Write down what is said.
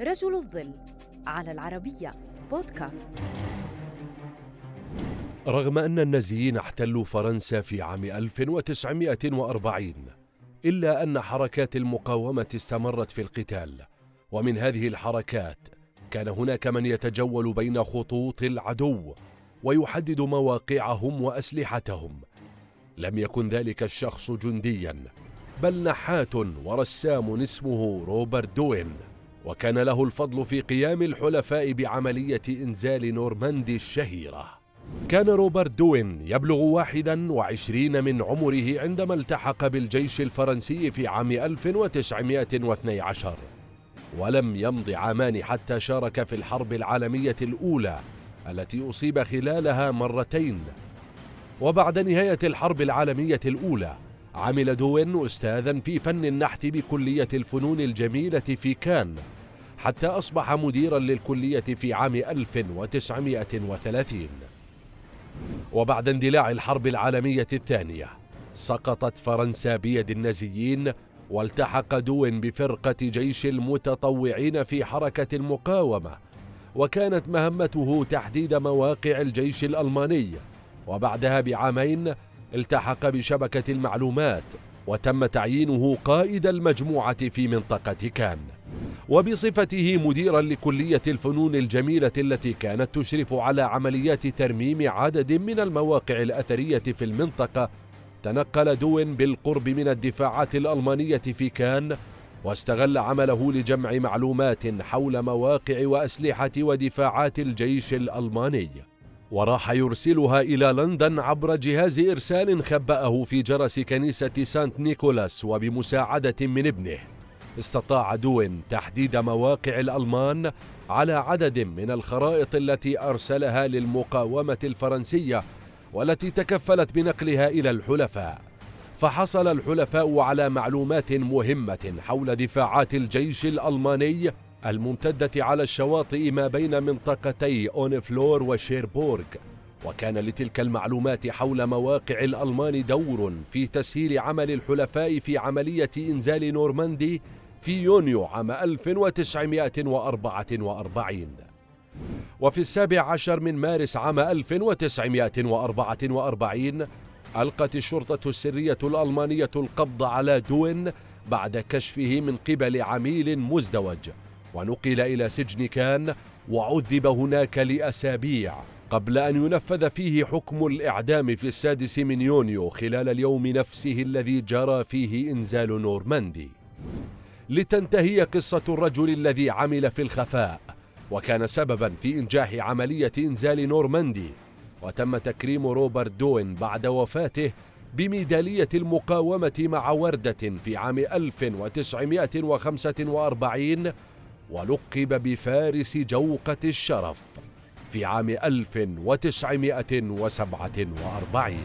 رجل الظل على العربية بودكاست. رغم أن النازيين احتلوا فرنسا في عام 1940 إلا أن حركات المقاومة استمرت في القتال. ومن هذه الحركات كان هناك من يتجول بين خطوط العدو ويحدد مواقعهم وأسلحتهم. لم يكن ذلك الشخص جنديا بل نحات ورسام اسمه روبرت دوين. وكان له الفضل في قيام الحلفاء بعملية إنزال نورماندي الشهيرة. كان روبرت دوين يبلغ واحدا وعشرين من عمره عندما التحق بالجيش الفرنسي في عام 1912 ولم يمض عامان حتى شارك في الحرب العالمية الأولى التي أصيب خلالها مرتين. وبعد نهاية الحرب العالمية الأولى عمل دوين أستاذا في فن النحت بكلية الفنون الجميلة في كان. حتى أصبح مديرا للكلية في عام 1930 وبعد اندلاع الحرب العالمية الثانية سقطت فرنسا بيد النازيين والتحق دوين بفرقة جيش المتطوعين في حركة المقاومة وكانت مهمته تحديد مواقع الجيش الألماني. وبعدها بعامين التحق بشبكة المعلومات وتم تعيينه قائد المجموعة في منطقة كان. وبصفته مديرا لكلية الفنون الجميلة التي كانت تشرف على عمليات ترميم عدد من المواقع الأثرية في المنطقة تنقل دوين بالقرب من الدفاعات الألمانية في كان واستغل عمله لجمع معلومات حول مواقع وأسلحة ودفاعات الجيش الألماني. وراح يرسلها إلى لندن عبر جهاز إرسال خبأه في جرس كنيسة سانت نيكولاس وبمساعدة من ابنه. استطاع دوين تحديد مواقع الألمان على عدد من الخرائط التي أرسلها للمقاومة الفرنسية والتي تكفلت بنقلها إلى الحلفاء. فحصل الحلفاء على معلومات مهمة حول دفاعات الجيش الألماني الممتدة على الشواطئ ما بين منطقتي أونفلور وشيربورغ. وكان لتلك المعلومات حول مواقع الألمان دور في تسهيل عمل الحلفاء في عملية إنزال نورماندي في يونيو عام 1944 وفي السابع عشر من مارس عام 1944 ألقت الشرطة السرية الألمانية القبض على دوين بعد كشفه من قبل عميل مزدوج. ونقل إلى سجن كان وعذب هناك لأسابيع قبل أن ينفذ فيه حكم الإعدام في السادس من يونيو خلال اليوم نفسه الذي جرى فيه إنزال نورماندي. لتنتهي قصة الرجل الذي عمل في الخفاء وكان سببا في إنجاح عملية إنزال نورماندي وتم تكريم روبرت دوين بعد وفاته بميدالية المقاومة مع وردة في عام 1945 ولقب بفارس جوقة الشرف في عام 1947